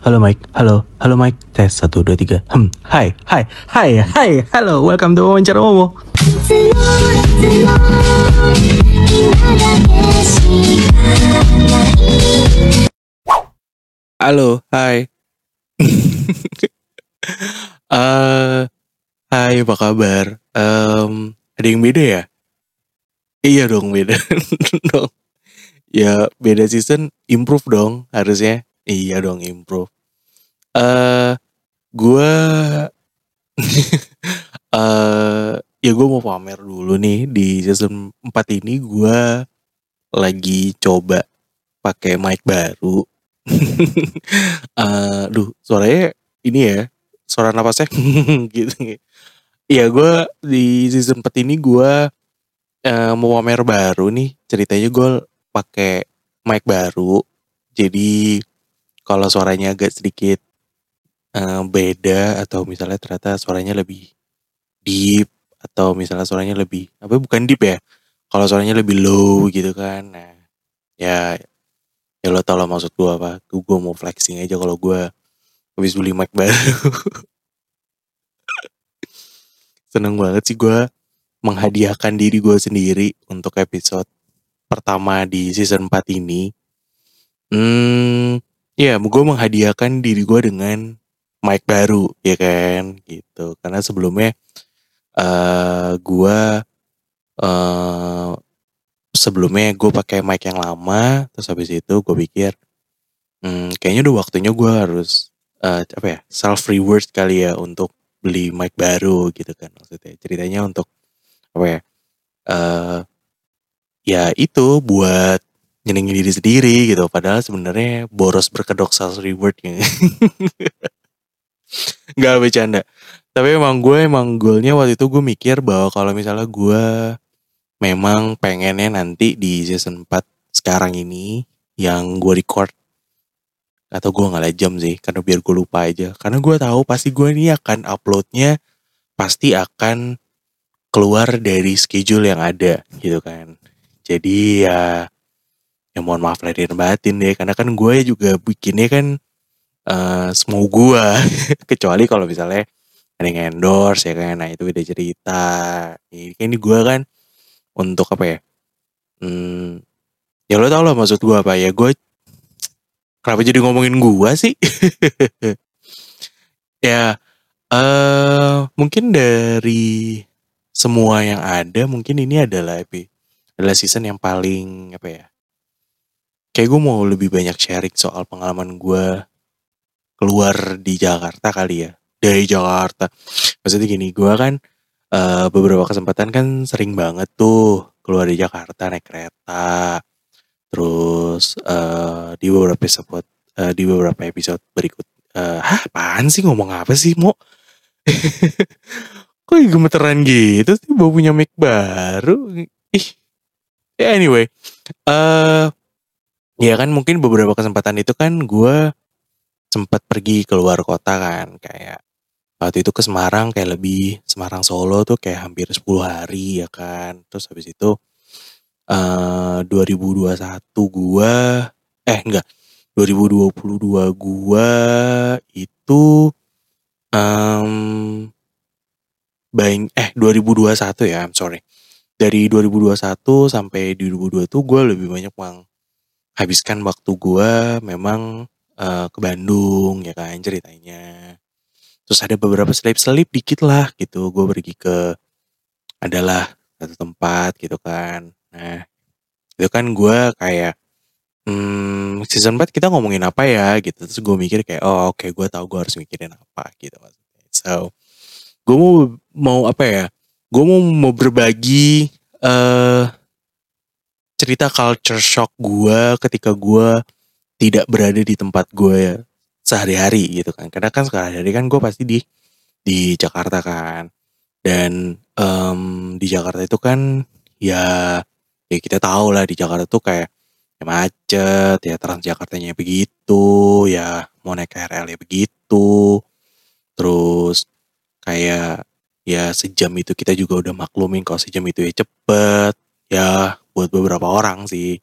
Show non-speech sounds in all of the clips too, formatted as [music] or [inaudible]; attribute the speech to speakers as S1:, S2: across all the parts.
S1: halo Mike, halo, halo Mike, tes. Satu dua tiga, hmm, hai, hai, hai, hai, halo, welcome to wawancara Momo.
S2: Halo, hai. [laughs] Eh, hai, apa kabar? Em, ada yang beda ya? Iya dong, beda. [laughs] Dong. Ya, beda season, improve dong harusnya. Iya dong, improve. Eh, gua [laughs] eh ya gue mau pamer dulu nih di season 4 ini gua lagi coba pakai mic baru. [laughs] Eh, duh, suaranya ini ya, suara napasnya [laughs] gitu. Iya, gue di season 4 ini gue eh, mau pamer baru nih. Ceritanya gue pakai mic baru. Jadi kalau suaranya agak sedikit eh, beda atau misalnya ternyata suaranya lebih deep atau misalnya suaranya lebih apa bukan deep ya. Kalau suaranya lebih low gitu kan. Nah, ya ya lo tau lah maksud gue apa. Gue mau flexing aja kalau gue habis beli mic baru. [laughs] Seneng banget sih gue menghadiahkan diri gue sendiri untuk episode pertama di season 4 ini. Hmm, ya gue menghadiahkan diri gue dengan mic baru, ya kan, gitu. Karena sebelumnya eh gue eh sebelumnya gue pakai mic yang lama, terus habis itu gue pikir, hmm, kayaknya udah waktunya gue harus eh, apa ya self reward kali ya untuk beli mic baru gitu kan maksudnya. Ceritanya untuk apa ya? eh ya itu buat nyenengin diri sendiri gitu. Padahal sebenarnya boros berkedok self reward ya. [laughs] Nggak bercanda. Tapi emang gue emang goalnya waktu itu gue mikir bahwa kalau misalnya gue memang pengennya nanti di season 4 sekarang ini yang gue record atau gue nggak jam sih karena biar gue lupa aja karena gue tahu pasti gue ini akan uploadnya pasti akan keluar dari schedule yang ada gitu kan jadi ya ya mohon maaf lahir dan batin deh karena kan gue juga bikinnya kan eh semau gue [laughs] kecuali kalau misalnya ada yang endorse ya kan nah itu beda cerita. Ini kan gue kan untuk apa ya hmm, ya lo tau lah maksud gue apa ya gue kenapa jadi ngomongin gue sih? [laughs] Ya eh mungkin dari semua yang ada mungkin ini adalah epi adalah season yang paling apa ya kayak gue mau lebih banyak sharing soal pengalaman gue keluar di Jakarta kali ya. Dari Jakarta. Maksudnya gini gue kan eh, beberapa kesempatan kan sering banget tuh keluar di Jakarta naik kereta. Terus eh, di beberapa episode eh, di beberapa episode berikut eh hah apaan sih? Ngomong apa sih mau [laughs] kok gemeteran gitu sih? Bawa punya mic baru? Ih. Ya anyway. Eh ya kan mungkin beberapa kesempatan itu kan gue sempat pergi keluar kota kan kayak waktu itu ke Semarang kayak lebih Semarang Solo tuh kayak hampir 10 hari ya kan. Terus habis itu eh 2021 gua eh enggak 2022 gua itu em bang eh 2021 ya I'm sorry. Dari 2021 sampai 2022 tuh gue lebih banyak menghabiskan waktu gua memang eh, ke Bandung ya kan ceritanya. Terus ada beberapa selip-selip dikit lah gitu. Gue pergi ke adalah satu tempat gitu kan. Nah itu kan gue kayak hmm, season 4 kita ngomongin apa ya gitu. Terus gue mikir kayak oh oke gue tahu gue harus mikirin apa gitu so gue mau mau apa ya gue mau mau berbagi eh cerita culture shock gue ketika gue tidak berada di tempat gue sehari-hari gitu kan. Karena kan sehari-hari kan gue pasti di di Jakarta kan. Dan em, di Jakarta itu kan ya ya kita tahu lah di Jakarta tuh kayak ya macet ya Transjakartanya begitu ya mau naik KRL ya begitu. Terus kayak ya sejam itu kita juga udah maklumin kalau sejam itu ya cepet ya buat beberapa orang sih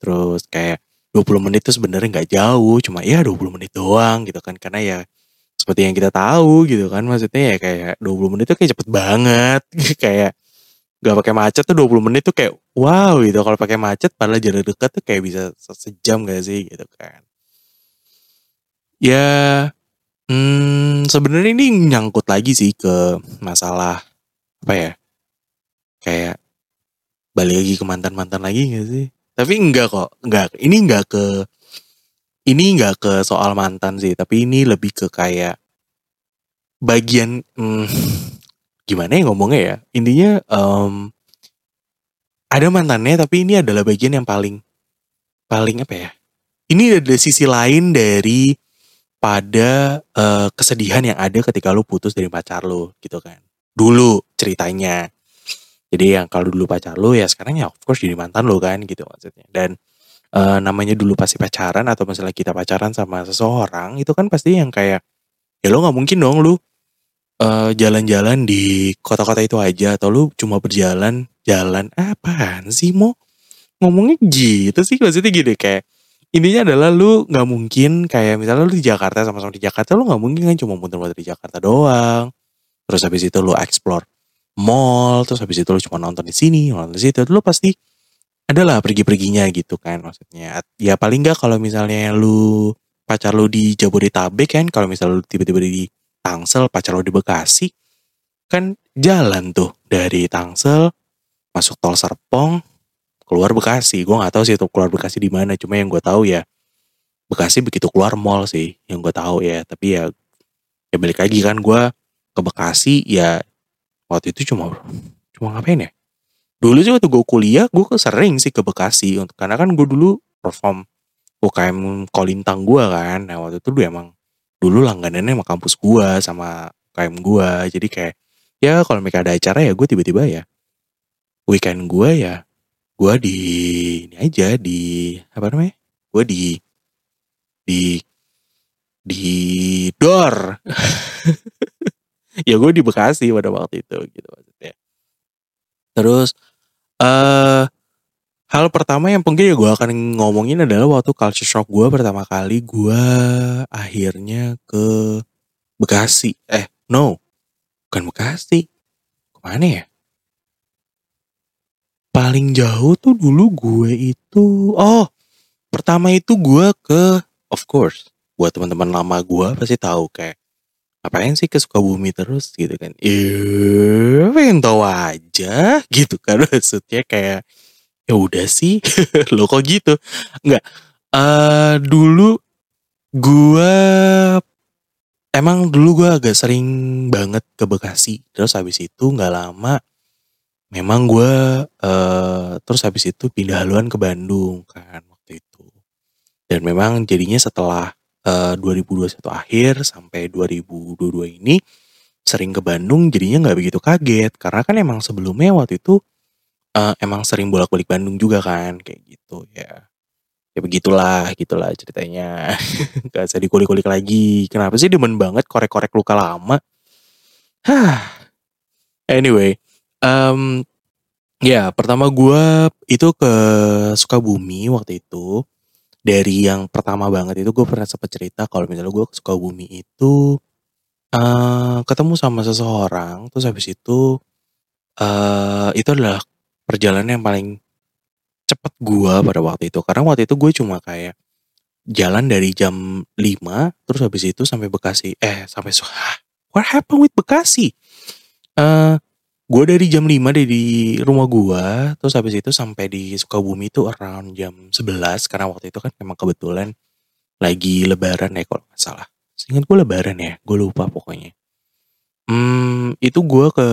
S2: terus kayak 20 menit itu sebenarnya nggak jauh, cuma ya 20 menit doang gitu kan. Karena ya seperti yang kita tahu gitu kan, maksudnya ya kayak 20 menit itu kayak cepet banget. [laughs] kayak gak pakai macet tuh 20 menit tuh kayak wow gitu. Kalau pakai macet padahal jarak dekat tuh kayak bisa sejam gak sih gitu kan. Ya hmm, sebenarnya ini nyangkut lagi sih ke masalah apa ya? Kayak balik lagi ke mantan-mantan lagi gak sih? Tapi enggak kok, enggak. Ini enggak ke ini enggak ke soal mantan sih, tapi ini lebih ke kayak bagian hmm, [laughs] gimana ya ngomongnya ya? Intinya um, ada mantannya, tapi ini adalah bagian yang paling paling apa ya? Ini ada sisi lain dari pada uh, kesedihan yang ada ketika lu putus dari pacar lu gitu kan. Dulu ceritanya. Jadi yang kalau dulu pacar lu ya sekarang ya of course jadi mantan lu kan gitu maksudnya. Dan uh, namanya dulu pasti pacaran atau misalnya kita pacaran sama seseorang itu kan pasti yang kayak ya lo nggak mungkin dong lu uh, jalan-jalan di kota-kota itu aja atau lu cuma berjalan jalan apaan sih mau ngomongnya gitu sih maksudnya gini kayak intinya adalah lu nggak mungkin kayak misalnya lu di Jakarta sama-sama di Jakarta lu nggak mungkin kan cuma muter-muter di Jakarta doang terus habis itu lu explore mall terus habis itu lu cuma nonton di sini nonton di situ lu pasti adalah pergi-perginya gitu kan maksudnya. Ya paling nggak kalau misalnya lu pacar lu di Jabodetabek kan kalau misalnya lu tiba-tiba di Tangsel pacar lu di Bekasi kan jalan tuh dari Tangsel masuk tol Serpong keluar Bekasi. Gue nggak tahu sih itu keluar Bekasi di mana cuma yang gue tahu ya Bekasi begitu keluar mall sih yang gue tahu ya. Tapi ya ya balik lagi kan gue ke Bekasi ya waktu itu cuma cuma ngapain ya? Dulu sih waktu gue kuliah gue sering sih ke Bekasi untuk karena kan gue dulu perform UKM Kolintang gue kan. Nah waktu itu dulu emang dulu langganannya sama kampus gue sama UKM gue jadi kayak ya kalau mereka ada acara ya gue tiba-tiba ya weekend gue ya gue di ini aja di apa namanya? Gue di di di dor [laughs] [laughs] ya gue di Bekasi pada waktu itu gitu maksudnya. Terus eh uh, hal pertama yang mungkin ya gue akan ngomongin adalah waktu culture shock gue pertama kali gue akhirnya ke Bekasi. Eh no, bukan Bekasi. Ke mana ya? Paling jauh tuh dulu gue itu, oh pertama itu gue ke, of course, buat teman-teman lama gue pasti tahu kayak ngapain sih ke Sukabumi terus gitu kan? Iya pengen tahu aja gitu kan. [laughs] Maksudnya kayak ya udah sih. [laughs] Lo kok gitu? Nggak uh, dulu gua emang dulu gua agak sering banget ke Bekasi. Terus habis itu nggak lama memang gua uh, terus habis itu pindah haluan ke Bandung kan waktu itu. Dan memang jadinya setelah uh, 2021 akhir sampai 2022 ini sering ke Bandung jadinya nggak begitu kaget. Karena kan emang sebelumnya waktu itu uh, emang sering bolak-balik Bandung juga kan kayak gitu. Ya ya begitulah gitulah ceritanya. [laughs] Gak usah dikulik-kulik lagi. Kenapa sih demen banget korek-korek luka lama? Anyway um, ya pertama gue itu ke Sukabumi waktu itu dari yang pertama banget itu gue pernah sempat cerita kalau misalnya gue ke Sukabumi itu uh, ketemu sama seseorang terus habis itu uh, itu adalah perjalanan yang paling cepet gue pada waktu itu. Karena waktu itu gue cuma kayak jalan dari jam 5 terus habis itu sampai Bekasi eh sampai what happened with Bekasi? Uh, gue dari jam 5 dari rumah gue terus habis itu sampai di Sukabumi itu around jam 11 karena waktu itu kan memang kebetulan lagi lebaran ya kalau nggak salah. Seingat gue lebaran ya gue lupa pokoknya. Hmm, itu gue ke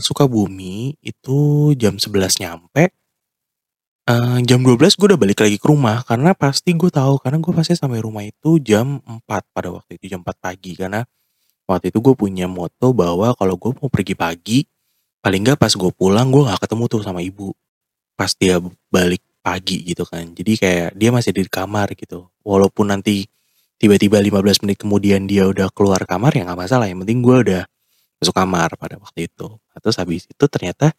S2: Sukabumi itu jam 11 nyampe uh, jam 12 gue udah balik lagi ke rumah karena pasti gue tahu karena gue pasti sampai rumah itu jam 4 pada waktu itu jam 4 pagi. Karena waktu itu gue punya moto bahwa kalau gue mau pergi pagi paling nggak pas gue pulang gue nggak ketemu tuh sama ibu. Pas dia balik pagi gitu kan. Jadi kayak dia masih di kamar gitu. Walaupun nanti tiba-tiba 15 menit kemudian dia udah keluar kamar ya nggak masalah. Yang penting gue udah masuk kamar pada waktu itu. Terus habis itu ternyata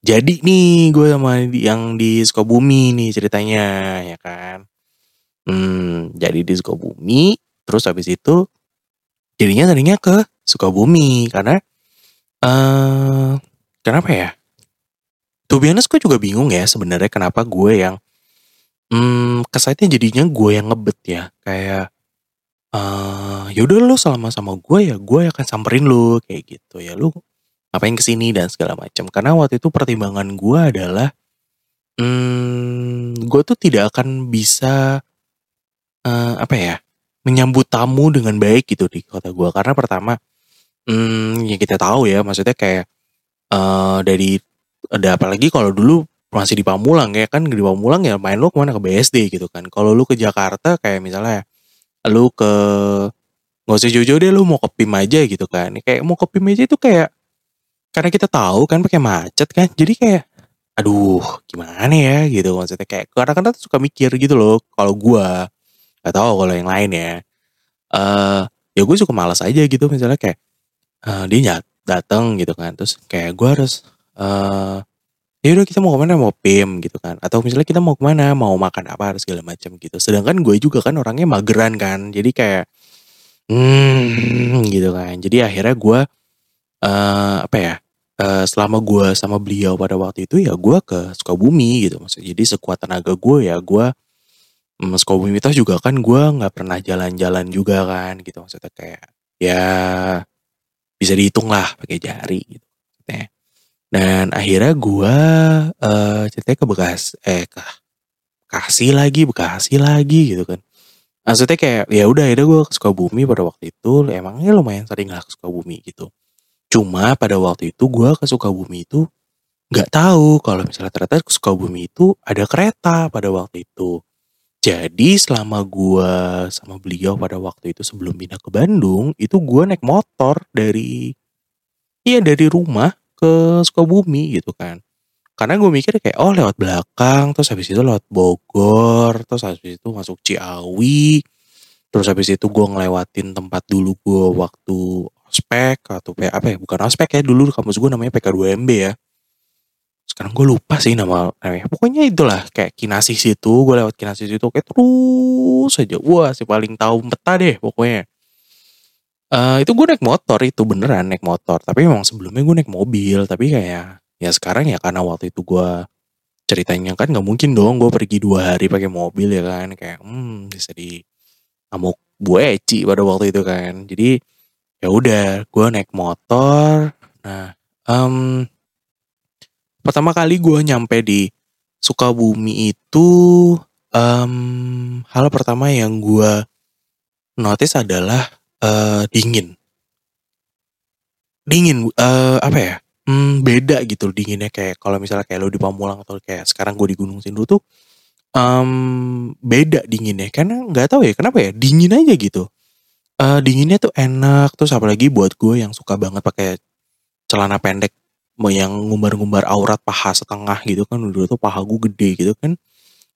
S2: jadi nih gue sama yang di Sukabumi nih ceritanya ya kan? Hmm, jadi di Sukabumi, terus habis itu jadinya tadinya ke Sukabumi karena eh kenapa ya? To be honest, gue juga bingung ya sebenarnya kenapa gue yang hmm, kesannya jadinya gue yang ngebet ya. Kayak eh yaudah lu selama sama gue ya gue akan samperin lu kayak gitu. Ya lu ngapain ke sini dan segala macam karena waktu itu pertimbangan gue adalah hmm, gue tuh tidak akan bisa eh, apa ya menyambut tamu dengan baik gitu di kota gue karena pertama hmm, ya kita tahu ya maksudnya kayak eh dari ada apalagi kalau dulu masih di Pamulang ya kan di Pamulang ya main lu ke mana? Ke BSD gitu kan. Kalau lu ke Jakarta kayak misalnya lu ke nggak usah jauh-jauh deh lu mau ke PIM aja gitu kan. Kayak mau ke PIM aja itu kayak karena kita tahu kan pakai macet kan jadi kayak aduh gimana ya? gitu maksudnya. Kayak kadang-kadang tuh suka mikir gitu loh kalau gua nggak tahu kalau yang lain ya. Eh ya gue suka malas aja gitu misalnya kayak eh, dia nyat datang gitu kan. Terus kayak gue harus eh ya udah kita mau ke mana? Mau pim gitu kan. Atau misalnya kita mau ke mana? Mau makan apa? Harus segala macam gitu. Sedangkan gue juga kan orangnya mageran kan. Jadi kayak hmm gitu kan. Jadi akhirnya gue eh apa ya? Eh, selama gue sama beliau pada waktu itu ya gue ke Sukabumi gitu maksudnya. Jadi sekuat tenaga gue ya gue mm, Sukabumi itu juga kan gue nggak pernah jalan-jalan juga kan gitu maksudnya. Kayak ya bisa dihitung lah pakai jari gitu dan akhirnya gue eh ceritanya ke Bekas eh ke Bekasi lagi Bekasi lagi gitu kan. Maksudnya kayak ya udah akhirnya gue ke Sukabumi pada waktu itu. Emangnya lumayan sering lah ke Sukabumi gitu. Cuma pada waktu itu gue ke Sukabumi itu nggak tahu kalau misalnya ternyata ke Sukabumi itu ada kereta pada waktu itu jadi selama gua sama beliau pada waktu itu sebelum pindah ke Bandung, itu gua naik motor dari iya dari rumah ke Sukabumi gitu kan. Karena gue mikir kayak oh lewat belakang, terus habis itu lewat Bogor, terus habis itu masuk Ciawi, terus habis itu gua ngelewatin tempat dulu gua waktu ospek atau apa ya bukan ospek ya dulu kampus gue namanya PK2MB ya sekarang gue lupa sih nama namanya. Pokoknya itulah kayak kinasi situ gue lewat kinasi situ kayak terus aja. Wah si paling tahu peta deh pokoknya. Eh itu gue naik motor itu beneran naik motor. Tapi memang sebelumnya gue naik mobil tapi kayak ya sekarang ya karena waktu itu gue ceritanya kan nggak mungkin dong gue pergi dua hari pakai mobil ya kan. Kayak hmm bisa di amuk Bu Eci pada waktu itu kan. Jadi ya udah gue naik motor. Nah em pertama kali gue nyampe di Sukabumi itu em hal pertama yang gue notice adalah eh, dingin. Dingin eh, apa ya? Hmm, beda gitu dinginnya kayak kalau misalnya kayak lo di Pamulang atau kayak sekarang gue di Gunung Sindur tuh em, beda dinginnya. Karena nggak tahu ya kenapa ya? Dingin aja gitu. Eh, dinginnya tuh enak terus apalagi buat gue yang suka banget pakai celana pendek yang ngumbar-ngumbar aurat paha setengah gitu kan dulu tuh paha gue gede gitu kan.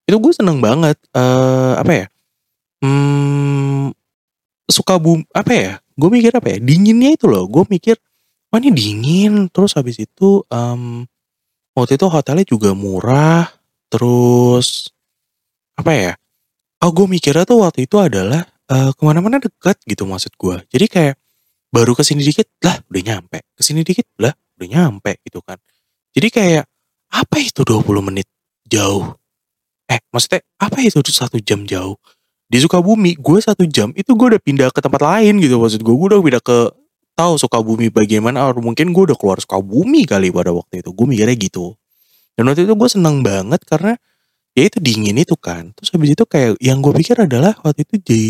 S2: Itu gue seneng banget eh apa ya hmm, suka bum apa ya gue mikir apa ya dinginnya itu loh gue mikir wah ini dingin. Terus habis itu em, waktu itu hotelnya juga murah terus apa ya oh gue mikirnya tuh waktu itu adalah eh, ke mana-mana deket gitu maksud gue jadi kayak baru ke sini dikit lah udah nyampe. Ke sini dikit lah udah nyampe gitu kan. Jadi kayak apa itu 20 menit jauh? Eh maksudnya apa itu satu jam jauh? Di Sukabumi gue satu jam itu gue udah pindah ke tempat lain gitu maksud gue gue udah pindah ke tahu Sukabumi bagaimana atau mungkin gue udah keluar Sukabumi kali pada waktu itu. Gue mikirnya gitu. Dan waktu itu gue seneng banget karena ya itu dingin itu kan. Terus habis itu kayak yang gue pikir adalah waktu itu di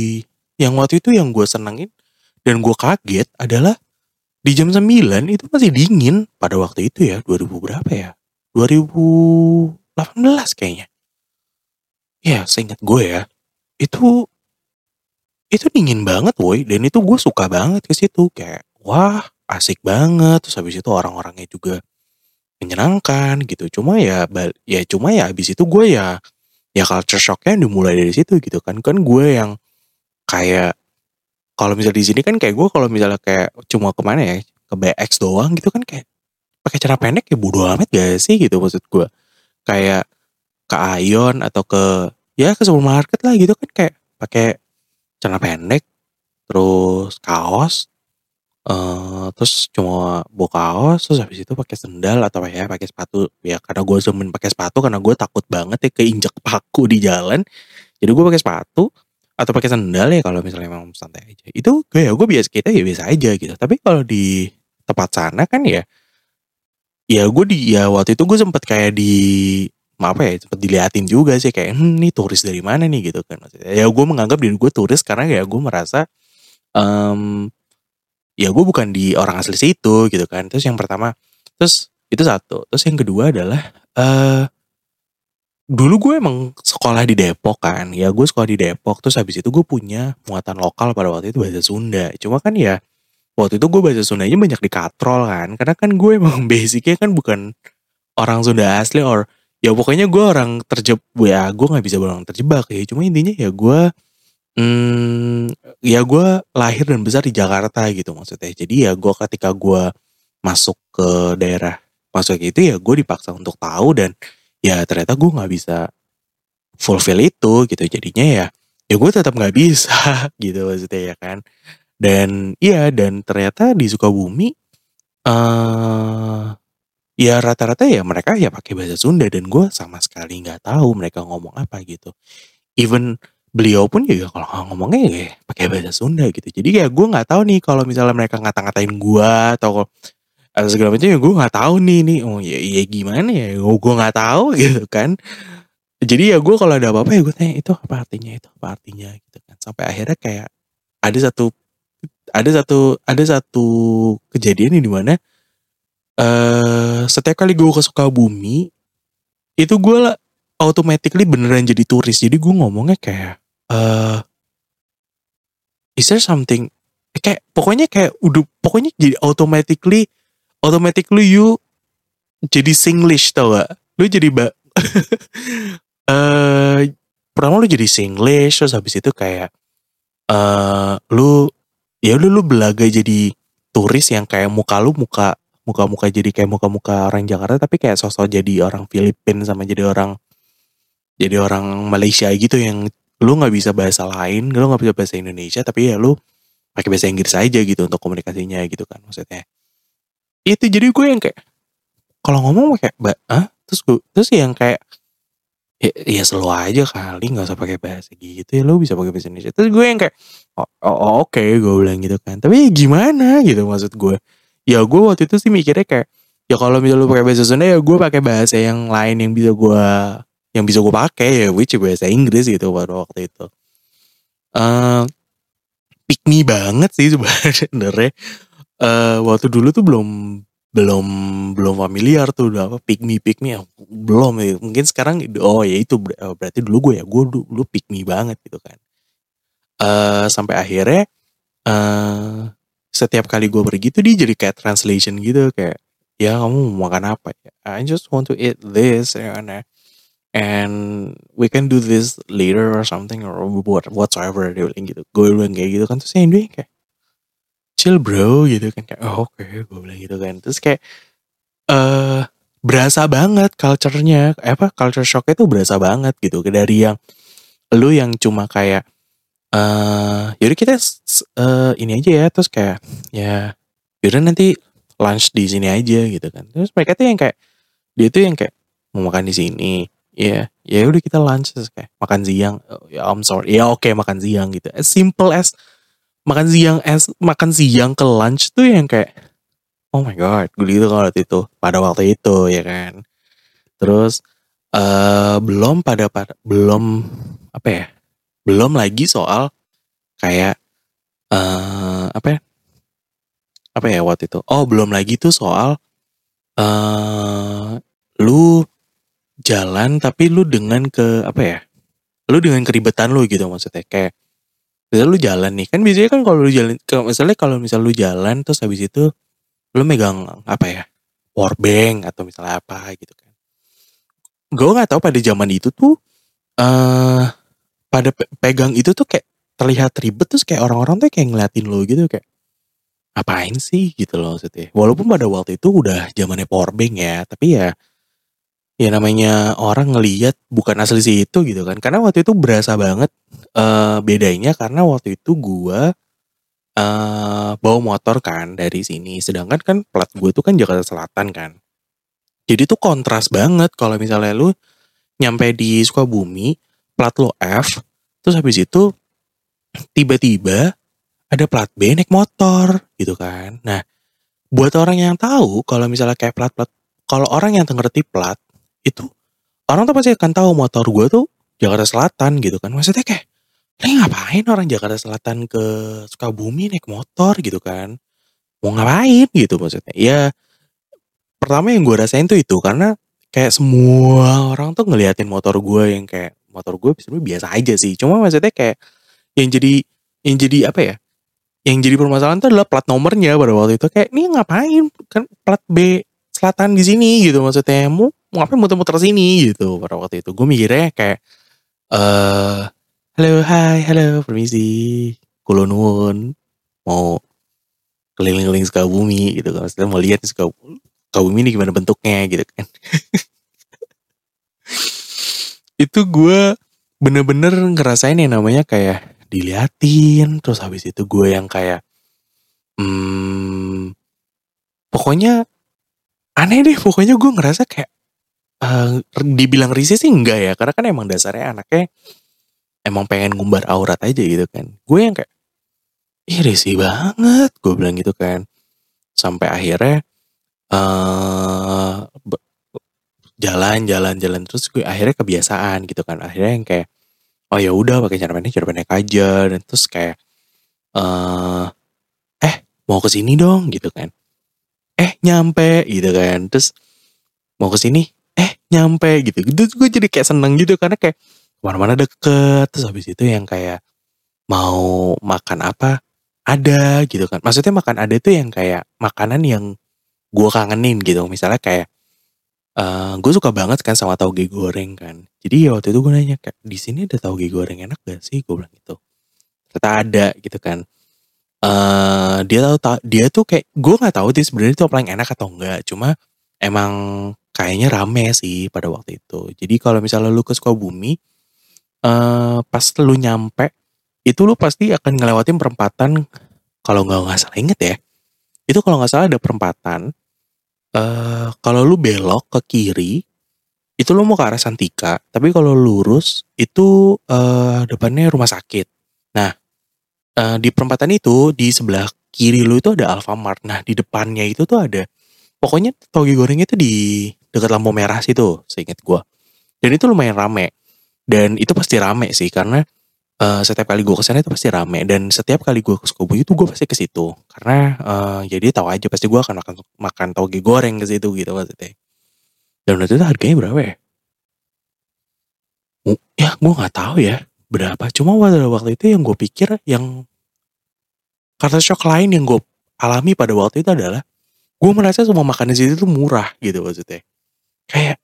S2: yang waktu itu yang gue senengin dan gue kaget adalah di jam 9 itu masih dingin pada waktu itu ya 2000 berapa ya? 2018 kayaknya. Ya seingat gue ya itu itu dingin banget woi. Dan itu gue suka banget ke situ kayak wah asik banget. Terus habis itu orang-orangnya juga menyenangkan gitu. Cuma ya ya cuma ya habis itu gue ya ya culture shocknya dimulai dari situ gitu kan. Kan gue yang kayak kalau misalnya di sini kan kayak gue kalau misalnya kayak cuma ke mana ya ke BX doang gitu kan kayak pakai cara pendek ya bodo amat gak sih gitu maksud gue kayak ke Ayon atau ke ya ke supermarket lah gitu kan kayak pakai celana pendek terus kaos eh terus cuma bawa kaos terus habis itu pakai sendal atau ya pakai sepatu. Ya karena gue demen pakai sepatu karena gue takut banget ya keinjak paku di jalan jadi gue pakai sepatu atau pakai sendal ya kalau misalnya memang santai aja. Itu gue ya gue biasa kita ya biasa aja gitu. Tapi kalau di tempat sana kan ya ya gue di ya waktu itu gue sempet kayak di apa ya sempet diliatin juga sih kayak hmm, nih turis dari mana nih? Gitu kan ya gue menganggap diri gue turis karena ya gue merasa em ya gue bukan di orang asli situ gitu kan. Terus yang pertama terus itu satu. Terus yang kedua adalah eh dulu gue emang sekolah di Depok kan. Ya gue sekolah di Depok. Terus habis itu gue punya muatan lokal pada waktu itu bahasa Sunda. Cuma kan ya waktu itu gue bahasa Sundanya banyak dikatrol kan. Karena kan gue [laughs] emang basicnya kan bukan orang Sunda asli or ya pokoknya gue orang terjebak ya gue nggak bisa bilang terjebak ya. Cuma intinya ya gue hmm, ya gue lahir dan besar di Jakarta gitu maksudnya. Jadi ya gue ketika gue masuk ke daerah masuk itu ya gue dipaksa untuk tahu dan ya ternyata gue nggak bisa fulfill itu gitu. Jadinya ya ya gue tetap nggak bisa [laughs] gitu maksudnya ya kan. Dan iya dan ternyata di Sukabumi eh ya rata-rata ya mereka ya pakai bahasa Sunda dan gue sama sekali nggak tahu mereka ngomong apa gitu. Even beliau pun juga kalau ngomongnya ya pakai bahasa Sunda gitu. Jadi ya gue nggak tahu nih kalau misalnya mereka ngata-ngatain gue atau atau segala macam ya gue nggak tahu nih nih. Oh ya, ya gimana ya? Oh, gue nggak tahu [laughs] gitu kan. Jadi ya gue kalau ada apa-apa ya gue tanya itu apa artinya? Itu apa artinya? Gitu kan. Sampai akhirnya kayak ada satu ada satu ada satu kejadian di mana eh setiap kali gue ke Sukabumi itu gue lah automatically beneran jadi turis. Jadi gue ngomongnya kayak eh is there something? Kayak pokoknya kayak udah pokoknya jadi automatically automatically you jadi Singlish tau gak lu jadi ba [laughs] eh pertama lu jadi Singlish terus habis itu kayak eh lu ya udah lu belaga jadi turis yang kayak muka lu muka muka-muka jadi kayak muka-muka orang Jakarta tapi kayak sosok jadi orang Filipina sama jadi orang jadi orang Malaysia gitu yang lu nggak bisa bahasa lain, lu nggak bisa bahasa Indonesia tapi ya lu pakai bahasa Inggris aja gitu untuk komunikasinya gitu kan maksudnya. Itu jadi gue yang kayak kalau ngomong kayak mbak, ah terus gue terus yang kayak ya, ya selalu aja kali nggak usah pakai bahasa gitu ya lu bisa pakai bahasa Indonesia. Terus gue yang kayak oh, oh, oke okay, gue bilang gitu kan. Tapi gimana gitu maksud gue. Ya gue waktu itu sih mikirnya kayak ya kalau misalnya lu pakai bahasa Sunda ya gue pakai bahasa yang lain yang bisa gue yang bisa gue pakai ya which bahasa Inggris gitu pada waktu itu. Uh, pick me banget sih sebenarnya. Uh, waktu dulu tuh belum belum belum familiar tuh udah apa pick me pick me belum ya. mungkin sekarang oh ya itu berarti dulu gue ya gue dulu, me banget gitu kan. Uh, sampai akhirnya uh, setiap kali gue pergi tuh dia jadi kayak translation gitu kayak ya kamu mau makan apa ya? I just want to eat this ya kan ya. And we can do this later or something or what whatsoever dia bilang gitu. Gue bilang kayak gitu kan terus yang dia kayak chill bro gitu kan. Kayak oh, oke okay. gue bilang gitu kan. Terus kayak eh uh, berasa banget culture-nya apa culture shock itu berasa banget gitu. Dari yang lu yang cuma kayak eh uh, yaudah kita uh, ini aja ya. Terus kayak ya yaudah nanti lunch di sini aja gitu kan. Terus mereka tuh yang kayak dia tuh yang kayak mau makan di sini? Ya yeah, ya udah kita lunch terus kayak makan siang. Oh, ya I'm sorry. Ya oke okay, makan siang gitu. As simple as makan siang as makan siang ke lunch tuh yang kayak oh my god gue gitu kalau itu pada waktu itu ya kan? Terus uh, belum pada, pada belum apa ya belum lagi soal kayak uh, apa ya apa ya waktu itu? Oh belum lagi tuh soal uh, lu jalan tapi lu dengan ke apa ya lu dengan keribetan lu gitu maksudnya. Kayak misalnya lu jalan nih kan biasanya kan kalau lu jalan misalnya kalau misal lu jalan terus habis itu lu megang apa ya power bank atau misalnya apa gitu kan. Gue nggak tahu pada zaman itu tuh eh uh, pada pe pegang itu tuh kayak terlihat ribet terus kayak orang-orang tuh kayak ngeliatin lo gitu kayak apain sih? gitu loh maksudnya. Walaupun pada waktu itu udah zamannya power bank ya tapi ya ya namanya orang ngeliat bukan asli situ gitu kan. Karena waktu itu berasa banget eh bedanya karena waktu itu gua eh bawa motor kan dari sini. Sedangkan kan plat gue tuh kan Jakarta Selatan kan. Jadi tuh kontras banget kalau misalnya lu nyampe di Sukabumi, plat lo F, terus habis itu tiba-tiba ada plat B naik motor gitu kan. Nah, buat orang yang tahu kalau misalnya kayak plat-plat kalau orang yang ngerti plat itu orang tuh pasti akan tahu motor gue tuh Jakarta Selatan gitu kan. Maksudnya kayak ini ngapain orang Jakarta Selatan ke Sukabumi naik motor gitu kan. Mau ngapain gitu maksudnya. Ya pertama yang gue rasain tuh itu karena kayak semua orang tuh ngeliatin motor gue yang kayak motor gue sebenarnya biasa aja sih. Cuma maksudnya kayak yang jadi yang jadi apa ya? Yang jadi permasalahan tuh adalah plat nomornya pada waktu itu kayak ini ngapain kan plat B selatan di sini gitu maksudnya mau mau ngapain muter-muter sini gitu pada waktu itu gue mikirnya kayak eh halo hai halo permisi. Kulonwon mau keliling-keliling Sukabumi gitu kan. Maksudnya mau lihat Sukabumi, Sukabumi ini gimana bentuknya gitu kan. [laughs] Itu gue bener-bener ngerasain yang namanya kayak diliatin terus habis itu gue yang kayak hmm, pokoknya aneh deh pokoknya gue ngerasa kayak uh, dibilang risih sih enggak ya karena kan emang dasarnya anaknya emang pengen ngumbar aurat aja gitu kan. Gue yang kayak ih risih banget gue bilang gitu kan. Sampai akhirnya uh, jalan jalan jalan terus gue akhirnya kebiasaan gitu kan. Akhirnya yang kayak oh ya udah pakai cara pendek cara pendek aja. Dan terus kayak uh, eh mau ke sini dong gitu kan. Eh nyampe gitu kan. Terus mau ke sini? Eh nyampe gitu. Gitu gue jadi kayak seneng gitu karena kayak ke mana-mana deket terus habis itu yang kayak mau makan apa ada gitu kan. Maksudnya makan ada itu yang kayak makanan yang gue kangenin gitu. Misalnya kayak uh, gue suka banget kan sama tauge goreng kan. Jadi ya waktu itu gue nanya kayak di sini ada tauge goreng enak gak sih? Gue bilang gitu. Ternyata ada gitu kan. Uh, dia tahu ta dia tuh kayak gue nggak tahu sih sebenarnya itu paling enak atau enggak cuma emang kayaknya rame sih pada waktu itu. Jadi kalau misalnya lu ke Sukabumi uh, pas lu nyampe itu lu pasti akan ngelewatin perempatan kalau nggak nggak salah inget ya. Itu kalau nggak salah ada perempatan uh, kalau lu belok ke kiri itu lu mau ke arah Santika tapi kalau lurus itu uh, depannya rumah sakit. Nah uh, di perempatan itu di sebelah kiri lu itu ada Alfamart. Nah di depannya itu tuh ada pokoknya toge goreng itu di dekat lampu merah situ seingat gua. Dan itu lumayan rame dan itu pasti rame sih karena uh, setiap kali gue ke sana itu pasti rame. Dan setiap kali gue ke Sukabumi itu gue pasti ke situ. Karena uh, jadi tahu aja pasti gue akan makan makan toge goreng ke situ gitu maksudnya. Dan waktu itu harganya berapa ya? Ya gue nggak tahu ya berapa. Cuma pada waktu itu yang gue pikir yang kata shock lain yang gue alami pada waktu itu adalah gue merasa semua makanan di situ tuh murah gitu maksudnya. Kayak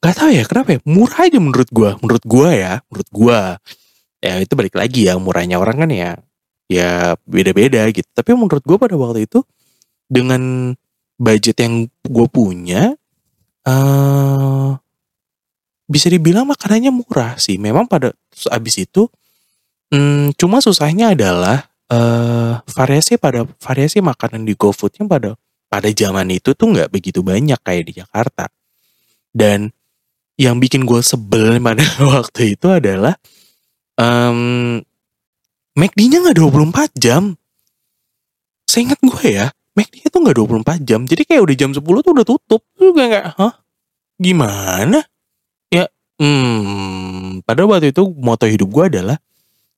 S2: Gak tau ya kenapa ya, murah aja menurut gue, menurut gue ya, menurut gue. Ya itu balik lagi ya, murahnya orang kan ya, ya beda-beda gitu. Tapi menurut gue pada waktu itu, dengan budget yang gue punya, uh, bisa dibilang makanannya murah sih. Memang pada abis itu, hmm, cuma susahnya adalah uh, variasi pada variasi makanan di GoFoodnya pada pada zaman itu tuh nggak begitu banyak kayak di Jakarta. Dan yang bikin gue sebel [laughs] pada waktu itu adalah um, McD-nya nggak 24 jam. Saya ingat gue ya, McD itu nggak 24 jam. Jadi kayak udah jam 10 tuh udah tutup. Terus gue kayak, hah? Gimana? Ya, hmm, pada waktu itu moto hidup gue adalah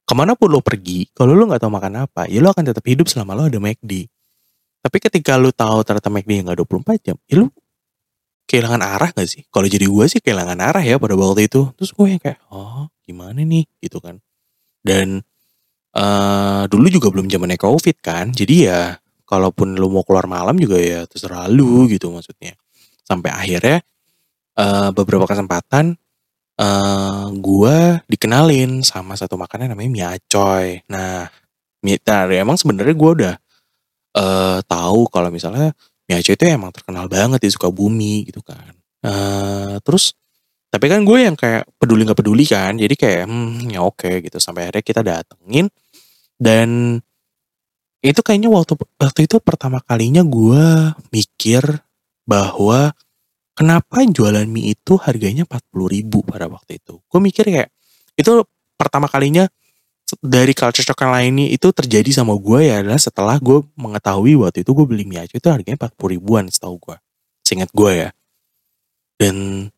S2: ke mana pun lo pergi, kalau lo nggak tahu makan apa, ya lo akan tetap hidup selama lo ada McD. Tapi ketika lo tahu ternyata McD nggak 24 jam, ya lo kehilangan arah gak sih? Kalau jadi gue sih kehilangan arah ya pada waktu itu. Terus gue yang kayak, oh gimana nih gitu kan. Dan uh, dulu juga belum zamannya covid kan. Jadi ya kalaupun lu mau keluar malam juga ya terserah lu gitu maksudnya. Sampai akhirnya uh, beberapa kesempatan uh, gue dikenalin sama satu makanan namanya mie acoy. Nah, mie, nah emang sebenarnya gue udah uh, tahu kalau misalnya Mie Aceh itu emang terkenal banget di Sukabumi gitu kan. uh, terus tapi kan gue yang kayak peduli nggak peduli kan jadi kayak hmm, ya oke gitu sampai akhirnya kita datengin dan itu kayaknya waktu waktu itu pertama kalinya gue mikir bahwa kenapa jualan mie itu harganya 40 ribu pada waktu itu. Gue mikir kayak itu pertama kalinya dari culture shock yang lainnya itu terjadi sama gue ya adalah setelah gue mengetahui waktu itu gue beli mie aja itu harganya 40 ribuan setahu gue. Seingat gue ya. Dan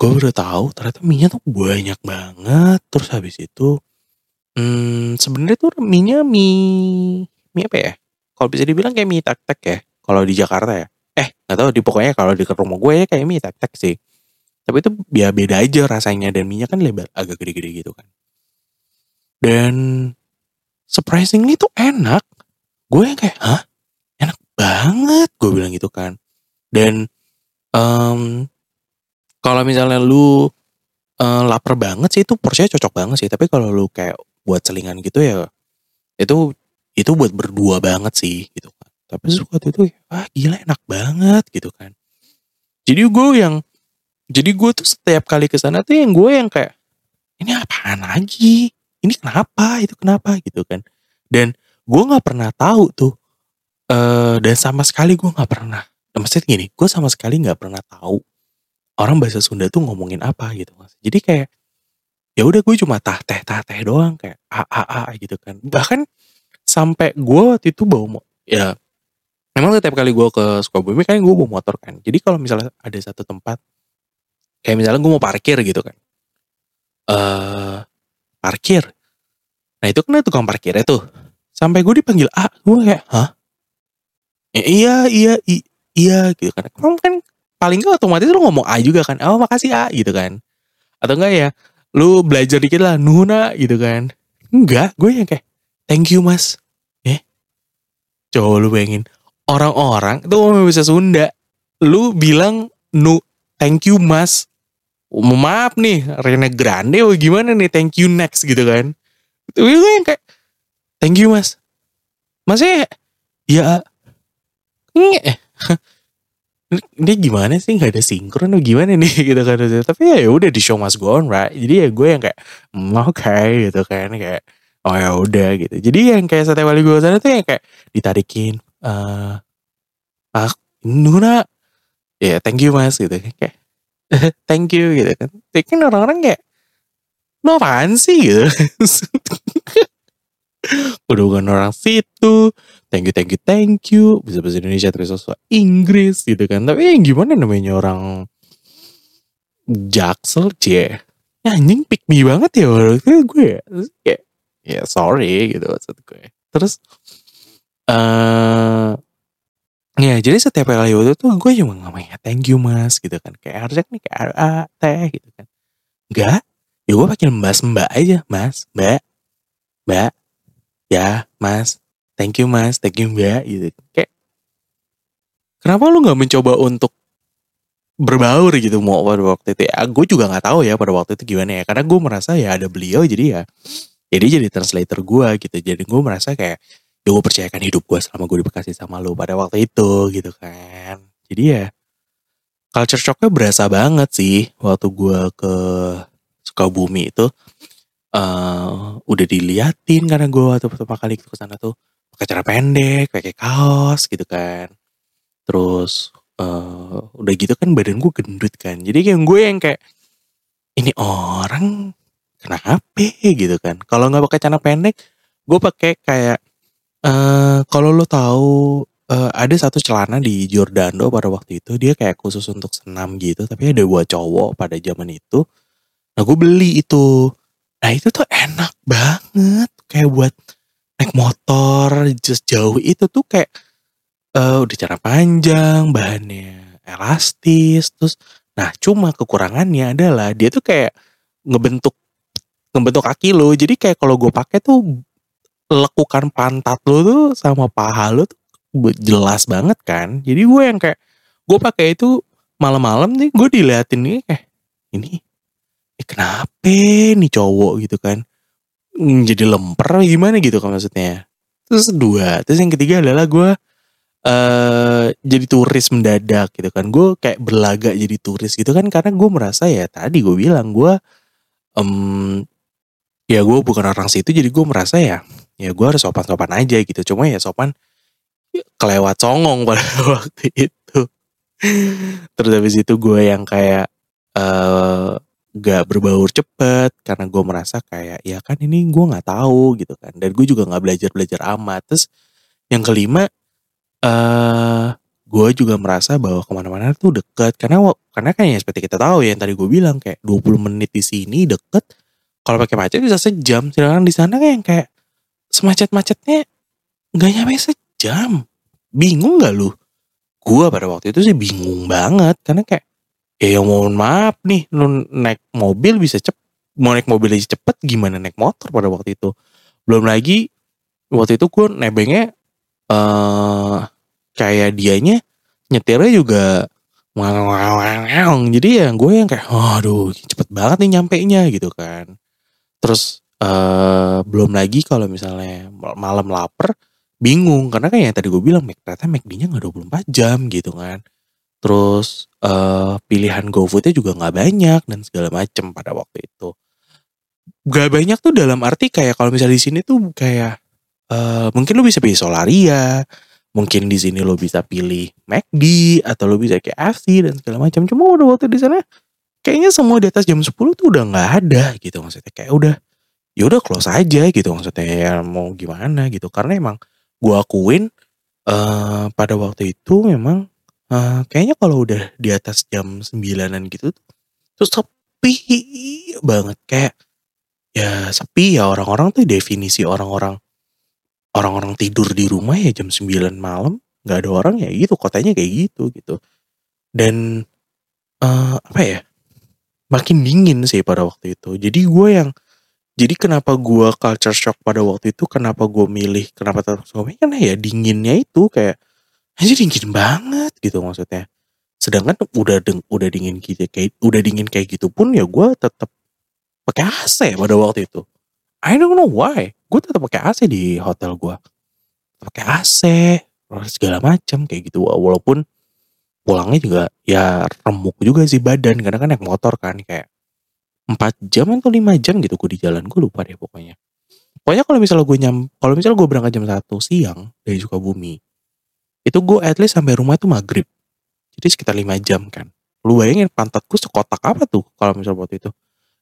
S2: gue udah tahu ternyata mie-nya tuh banyak banget. Terus habis itu hmm, sebenarnya tuh mie-nya mie mie apa ya? Kalau bisa dibilang kayak mie tek-tek ya. Kalau di Jakarta ya. Eh, nggak tahu di pokoknya kalau di rumah gue ya kayak mie tek-tek sih. Tapi itu ya beda aja rasanya dan minyak kan lebar agak gede-gede gitu kan. Dan surprisingly tuh enak. Gue yang kayak, hah? Enak banget. Gue bilang gitu kan. Dan um, kalau misalnya lu uh, lapar banget sih itu porsinya cocok banget sih. Tapi kalau lu kayak buat selingan gitu ya itu itu buat berdua banget sih gitu kan tapi waktu itu ah gila enak banget gitu kan jadi gue yang jadi gue tuh setiap kali ke sana tuh yang gue yang kayak ini apaan lagi ini kenapa itu kenapa gitu kan. Dan gue nggak pernah tahu tuh uh, dan sama sekali gue nggak pernah. Nah, maksudnya gini gue sama sekali nggak pernah tahu orang bahasa Sunda tuh ngomongin apa gitu mas. Jadi kayak ya udah gue cuma tah teh tah teh doang kayak a a a gitu kan. Bahkan sampai gue waktu itu bawa ya memang setiap kali gue ke Sukabumi kan gue bawa motor kan. Jadi kalau misalnya ada satu tempat kayak misalnya gue mau parkir gitu kan. Eh uh, parkir. Nah itu kan tukang parkirnya tuh. Sampai gue dipanggil A gue kayak hah? Ya, iya iya iya gitu kan. Kamu kan paling gak otomatis lu ngomong A juga kan? Oh makasih A gitu kan. Atau enggak ya lu belajar dikit lah nuna gitu kan. Enggak gue yang kayak thank you mas. Eh? Coba lu bayangin orang-orang itu ngomong bisa Sunda lu bilang nu thank you mas maaf nih Rene Grande oh gimana nih? Thank you next gitu kan. Itu gue yang kayak thank you mas. Masnya ya eh [laughs] ini gimana sih? Nggak ada sinkron atau gimana nih? [laughs] Gitu kan tapi ya udah di show must go on right? Jadi ya gue yang kayak mm, oke okay, gitu kan kayak oh ya udah gitu. Jadi yang kayak setiap kali gue sana tuh yang kayak ditarikin uh, ah Nuna ya thank you mas gitu. Kayak [laughs] thank you gitu kan. Tapi kan orang-orang kayak no apaan sih? [laughs] Gitu. Udah bukan orang situ thank you thank you thank you. Bisa bahasa Indonesia terus bahasa Inggris gitu kan. Tapi yang gimana namanya orang jaksel cie. Ya anjing pick me banget ya waktu gue kayak ya sorry gitu maksud gue. Terus uh, ya jadi setiap kali itu gue cuma ngomong ya thank you mas gitu kan. Kayak harusnya nih kayak a teh gitu kan. Enggak ya gue panggil mbak mbak aja mas mbak mbak ya mas thank you mas thank you mbak gitu. Kayak kenapa lu nggak mencoba untuk berbaur gitu mau pada waktu itu? Ya gue juga nggak tahu ya pada waktu itu gimana ya karena gue merasa ya ada beliau jadi ya jadi jadi translator gue gitu. Jadi gue merasa kayak ya gue percayakan hidup gue selama gue dikasih sama lo pada waktu itu gitu kan. Jadi ya culture shocknya berasa banget sih waktu gue ke Sukabumi itu. Uh, udah diliatin karena gue waktu pertama kali ke sana tuh pakai cara pendek pakai kaos gitu kan. Terus uh, udah gitu kan badan gue gendut kan. Jadi kayak gue yang kayak ini orang kenapa gitu kan. Kalau nggak pakai celana pendek gue pakai kayak uh, kalau lo tahu uh, ada satu celana di Giordano pada waktu itu dia kayak khusus untuk senam gitu tapi ada buat cowok pada zaman itu. Nah gue beli itu. Nah itu tuh enak banget kayak buat naik motor just jauh. Itu tuh kayak uh, udah cara panjang bahannya elastis terus nah cuma kekurangannya adalah dia tuh kayak ngebentuk ngebentuk kaki lo. Jadi kayak kalau gue pakai tuh lekukan pantat lo tuh sama paha lo tuh jelas banget kan? Jadi gue yang kayak gue pakai itu malam-malam nih gue diliatin nih kayak ini eh, kenapa nih cowok gitu kan? Hmm, jadi lemper gimana gitu kan maksudnya? Terus dua terus yang ketiga adalah gue eh jadi turis mendadak gitu kan. Gue kayak berlagak jadi turis gitu kan? Karena gue merasa ya tadi gue bilang gue em ya gue bukan orang situ jadi gue merasa ya ya gue harus sopan-sopan aja gitu. Cuma ya sopan kelewat songong pada [laughs] waktu itu. Terus habis itu gue yang kayak eh gak berbaur cepet karena gue merasa kayak ya kan ini gue nggak tahu gitu kan dan gue juga nggak belajar belajar amat terus yang kelima eh gue juga merasa bahwa ke mana-mana tuh deket karena karena kan ya seperti kita tahu ya yang tadi gue bilang kayak 20 menit di sini deket kalau pakai macet bisa sejam sedangkan di sana kayak kayak semacet-macetnya nggak nyampe sejam. Bingung nggak lu? Gue pada waktu itu sih bingung banget karena kayak ya yang mohon maaf nih lu naik mobil bisa cep mau naik mobil aja cepet gimana naik motor pada waktu itu? Belum lagi waktu itu gue nebengnya eh kayak dianya nyetirnya juga jadi ya gue yang kayak aduh cepet banget nih nyampe nya gitu kan terus eh belum lagi kalau misalnya malam lapar bingung karena kan yang tadi gue bilang ternyata McD-nya nggak 24 jam gitu kan terus uh, pilihan GoFood-nya juga nggak banyak dan segala macem pada waktu itu. Gak banyak tuh dalam arti kayak kalau misalnya di sini tuh kayak uh, mungkin lo bisa pilih Solaria, mungkin di sini lo bisa pilih McD atau lo bisa kayak KFC dan segala macam. Cuma udah waktu di sana kayaknya semua di atas jam 10 tuh udah nggak ada gitu maksudnya. Kayak udah ya udah close aja gitu maksudnya. Ya mau gimana gitu. Karena emang gua akuin uh, pada waktu itu memang Uh, kayaknya kalau udah di atas jam sembilanan gitu tuh sepi banget. Kayak ya sepi ya orang-orang tuh definisi orang-orang orang-orang tidur di rumah ya jam 9 malam. Nggak ada orang ya gitu kotanya kayak gitu gitu. Dan uh, apa ya makin dingin sih pada waktu itu. Jadi gue yang jadi kenapa gue culture shock pada waktu itu kenapa gue milih kenapa tetap suami karena ya dinginnya itu kayak aja dingin banget gitu maksudnya. Sedangkan udah deng, udah dingin gitu kayak udah dingin kayak gitu pun ya gue tetap pakai AC pada waktu itu. I don't know why. Gue tetap pakai AC di hotel gue pakai AC segala macam kayak gitu. Walaupun pulangnya juga ya remuk juga sih badan karena kan naik motor kan kayak 4 jam atau 5 jam gitu gue di jalan gue lupa deh pokoknya. Pokoknya kalau misalnya gue nyam kalau misalnya gue berangkat jam 1 siang dari Sukabumi itu gue at least sampai rumah itu maghrib. Jadi sekitar lima jam kan. Lu bayangin pantatku sekotak apa tuh kalau misalnya waktu itu?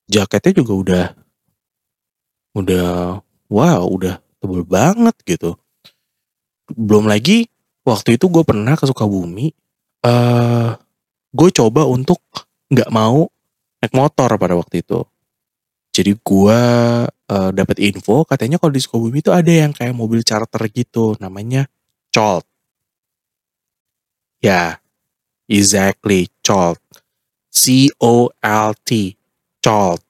S2: Jaketnya juga udah udah wow udah tebel banget gitu. Belum lagi waktu itu gue pernah ke Sukabumi uh, eh, gue coba untuk nggak mau naik motor pada waktu itu jadi gue uh, dapat info katanya kalau di Sukabumi itu ada yang kayak mobil charter gitu namanya Colt Ya, exactly, Colt. C-O-L-T, Colt.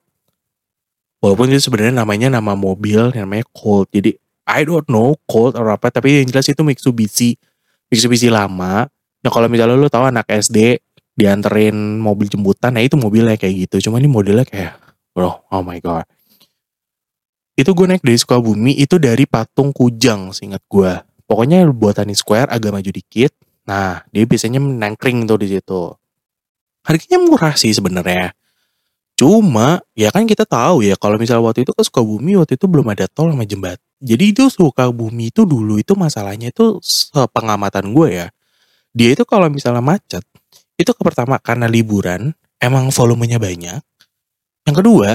S2: Walaupun itu sebenarnya namanya nama mobil, namanya Colt. Jadi, I don't know Colt atau apa, tapi yang jelas itu Mitsubishi. Mitsubishi lama. Nah kalau misalnya lo tahu anak SD dianterin mobil jemputan, nah itu mobilnya kayak gitu. Cuma ini modelnya kayak, bro, oh my god. Itu gue naik dari Sukabumi, itu dari Patung Kujang, seingat gue. Pokoknya buatan Square agak maju dikit, Nah, dia biasanya menangkring tuh di situ. Harganya murah sih sebenarnya. Cuma ya kan kita tahu ya kalau misalnya waktu itu ke Sukabumi waktu itu belum ada tol sama jembat. Jadi itu Sukabumi itu dulu itu masalahnya itu pengamatan gue ya. Dia itu kalau misalnya macet itu ke pertama karena liburan emang volumenya banyak. Yang kedua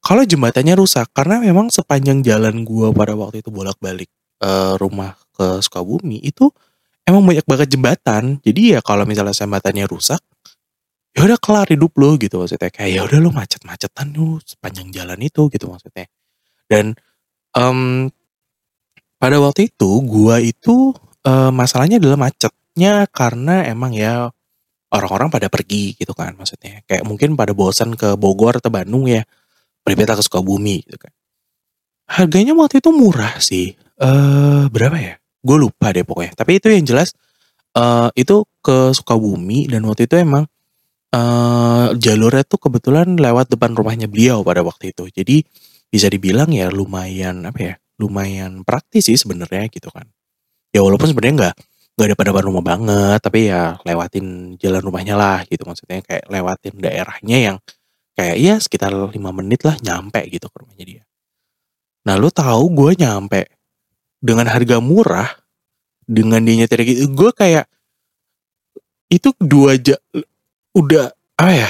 S2: kalau jembatannya rusak karena memang sepanjang jalan gue pada waktu itu bolak-balik uh, rumah ke Sukabumi itu emang banyak banget jembatan. Jadi ya kalau misalnya jembatannya rusak, ya udah kelar hidup lo gitu maksudnya. Kayak ya udah lo macet-macetan lo sepanjang jalan itu gitu maksudnya. Dan um, pada waktu itu gua itu uh, masalahnya adalah macetnya karena emang ya orang-orang pada pergi gitu kan maksudnya. Kayak mungkin pada bosan ke Bogor atau Bandung ya. Berbeda ke Sukabumi gitu kan. Harganya waktu itu murah sih. Eh berapa ya? gue lupa deh pokoknya tapi itu yang jelas uh, itu ke Sukabumi dan waktu itu emang uh, jalurnya tuh kebetulan lewat depan rumahnya beliau pada waktu itu jadi bisa dibilang ya lumayan apa ya lumayan praktis sih sebenarnya gitu kan ya walaupun sebenarnya nggak Gak ada pada rumah banget, tapi ya lewatin jalan rumahnya lah gitu. Maksudnya kayak lewatin daerahnya yang kayak ya sekitar lima menit lah nyampe gitu ke rumahnya dia. Nah lu tahu gue nyampe dengan harga murah, dengan dia nyetir gitu, gue kayak itu dua jam udah apa ya?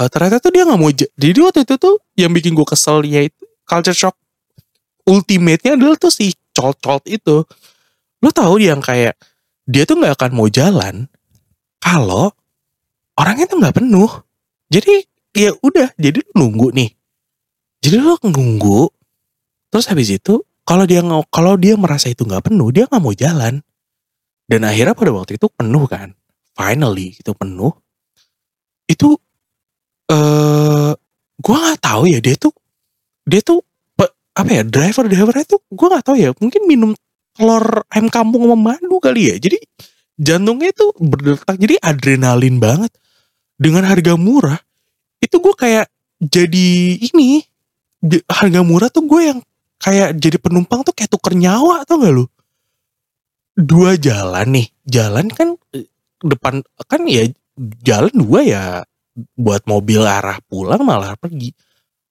S2: Uh, ternyata tuh dia nggak mau jadi waktu itu tuh yang bikin gue kesel ya itu culture shock ultimate-nya adalah tuh si colt-colt itu. Lo tahu dia yang kayak dia tuh nggak akan mau jalan kalau orangnya tuh nggak penuh. Jadi ya udah, jadi lu nunggu nih. Jadi lo nunggu, terus habis itu kalau dia kalau dia merasa itu nggak penuh, dia nggak mau jalan. Dan akhirnya pada waktu itu penuh kan finally itu penuh itu eh uh, gue nggak tahu ya dia tuh dia tuh apa ya driver driver itu gue nggak tahu ya mungkin minum telur ayam kampung sama madu kali ya. Jadi jantungnya itu berdetak jadi adrenalin banget. Dengan harga murah itu gue kayak jadi ini harga murah tuh gue yang kayak jadi penumpang tuh kayak tuker nyawa tau gak lu? Dua jalan nih. Jalan kan depan kan ya jalan dua ya buat mobil arah pulang malah pergi.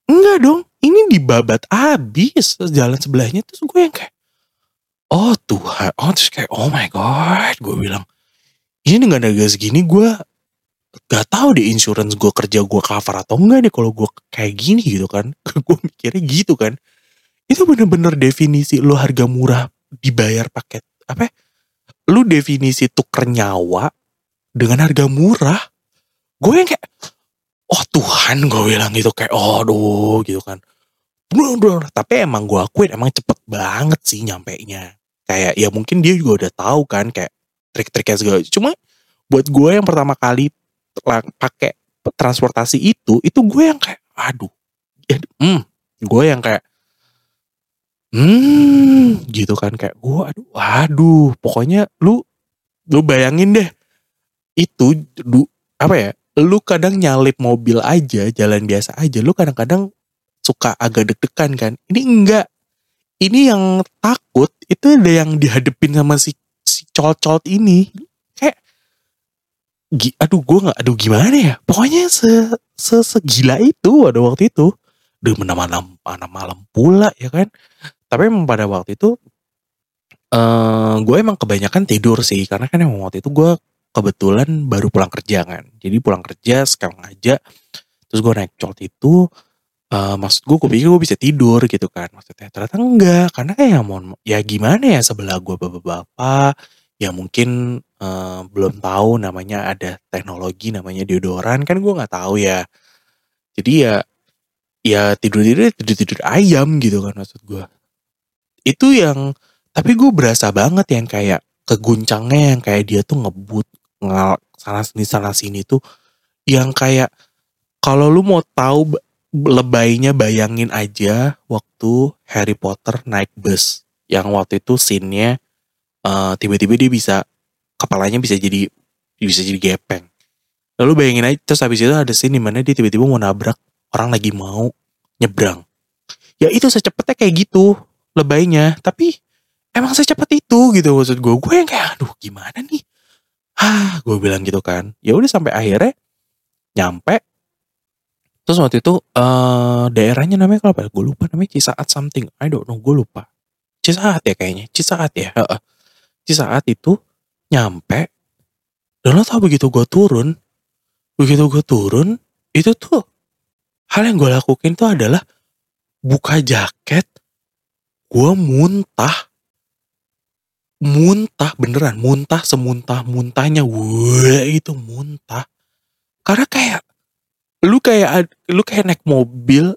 S2: Enggak dong, ini dibabat abis jalan sebelahnya terus gue yang kayak oh Tuhan, oh terus kayak oh my god, gue bilang ini dengan harga segini gue gak tahu deh insurance gue kerja gue cover atau enggak deh kalau gue kayak gini gitu kan, [laughs] gue mikirnya gitu kan. Itu bener-bener definisi lo harga murah dibayar paket apa? Ya? Lu definisi tuker nyawa dengan harga murah gue yang kayak oh Tuhan gue bilang gitu kayak oh aduh gitu kan bener, tapi emang gue akuin emang cepet banget sih nyampe nya kayak ya mungkin dia juga udah tahu kan kayak trik-triknya segala. Cuma buat gue yang pertama kali pakai transportasi itu itu gue yang kayak aduh ya, hmm, gue yang kayak hmm gitu kan. Kayak gue aduh aduh pokoknya lu lu bayangin deh itu du, apa ya lu kadang nyalip mobil aja jalan biasa aja lu kadang-kadang suka agak deg-degan kan ini enggak ini yang takut itu ada yang dihadepin sama si si col-col ini kayak aduh gue nggak aduh gimana ya pokoknya se, se segila itu ada waktu itu udah malam malam malam pula ya kan tapi emang pada waktu itu uh, gue emang kebanyakan tidur sih karena kan emang waktu itu gue kebetulan baru pulang kerja kan. Jadi pulang kerja sekarang aja. Terus gue naik colt itu. Uh, maksud gue, gue pikir gue bisa tidur gitu kan. Maksudnya ternyata enggak. Karena kayak mau ya gimana ya sebelah gue bapak-bapak. Ya mungkin uh, belum tahu namanya ada teknologi namanya deodoran. Kan gue gak tahu ya. Jadi ya ya tidur tidur tidur tidur ayam gitu kan maksud gue. Itu yang tapi gue berasa banget yang kayak keguncangnya yang kayak dia tuh ngebut ngal sana sini sana sini tuh yang kayak kalau lu mau tahu lebaynya bayangin aja waktu Harry Potter naik bus yang waktu itu scene-nya uh, tiba-tiba dia bisa kepalanya bisa jadi bisa jadi gepeng. Lalu bayangin aja terus habis itu ada scene di mana dia tiba-tiba mau nabrak orang lagi mau nyebrang. Ya itu secepatnya kayak gitu lebaynya. Tapi emang secepat itu gitu maksud gue. Gue yang kayak aduh gimana nih Hah, gue bilang gitu kan. Ya udah sampai akhirnya nyampe. Terus waktu itu uh, daerahnya namanya apa? Gue lupa namanya Cisaat something. I don't know, gue lupa. Cisaat ya kayaknya. Cisaat ya. Cisaat itu nyampe. Dan lo tau begitu gue turun. Begitu gue turun. Itu tuh hal yang gue lakuin tuh adalah buka jaket. Gue muntah muntah beneran muntah semuntah muntahnya wah itu muntah karena kayak lu kayak lu kayak naik mobil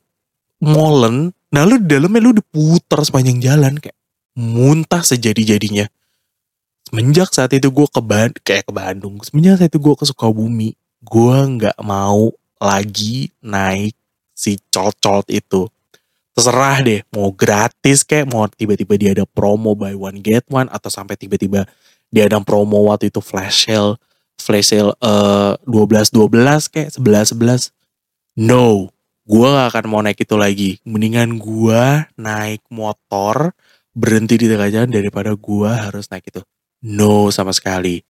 S2: molen nah lu di dalamnya lu diputar sepanjang jalan kayak muntah sejadi jadinya semenjak saat itu gue ke Band kayak ke Bandung semenjak saat itu gue ke Sukabumi gue nggak mau lagi naik si col-col itu. Terserah deh mau gratis kayak mau tiba-tiba dia ada promo buy one get one atau sampai tiba-tiba dia ada promo waktu itu flash sale flash sale uh, 12 12 kayak 11 11 no gue gak akan mau naik itu lagi. Mendingan gue naik motor berhenti di tengah jalan daripada gue harus naik itu. No sama sekali.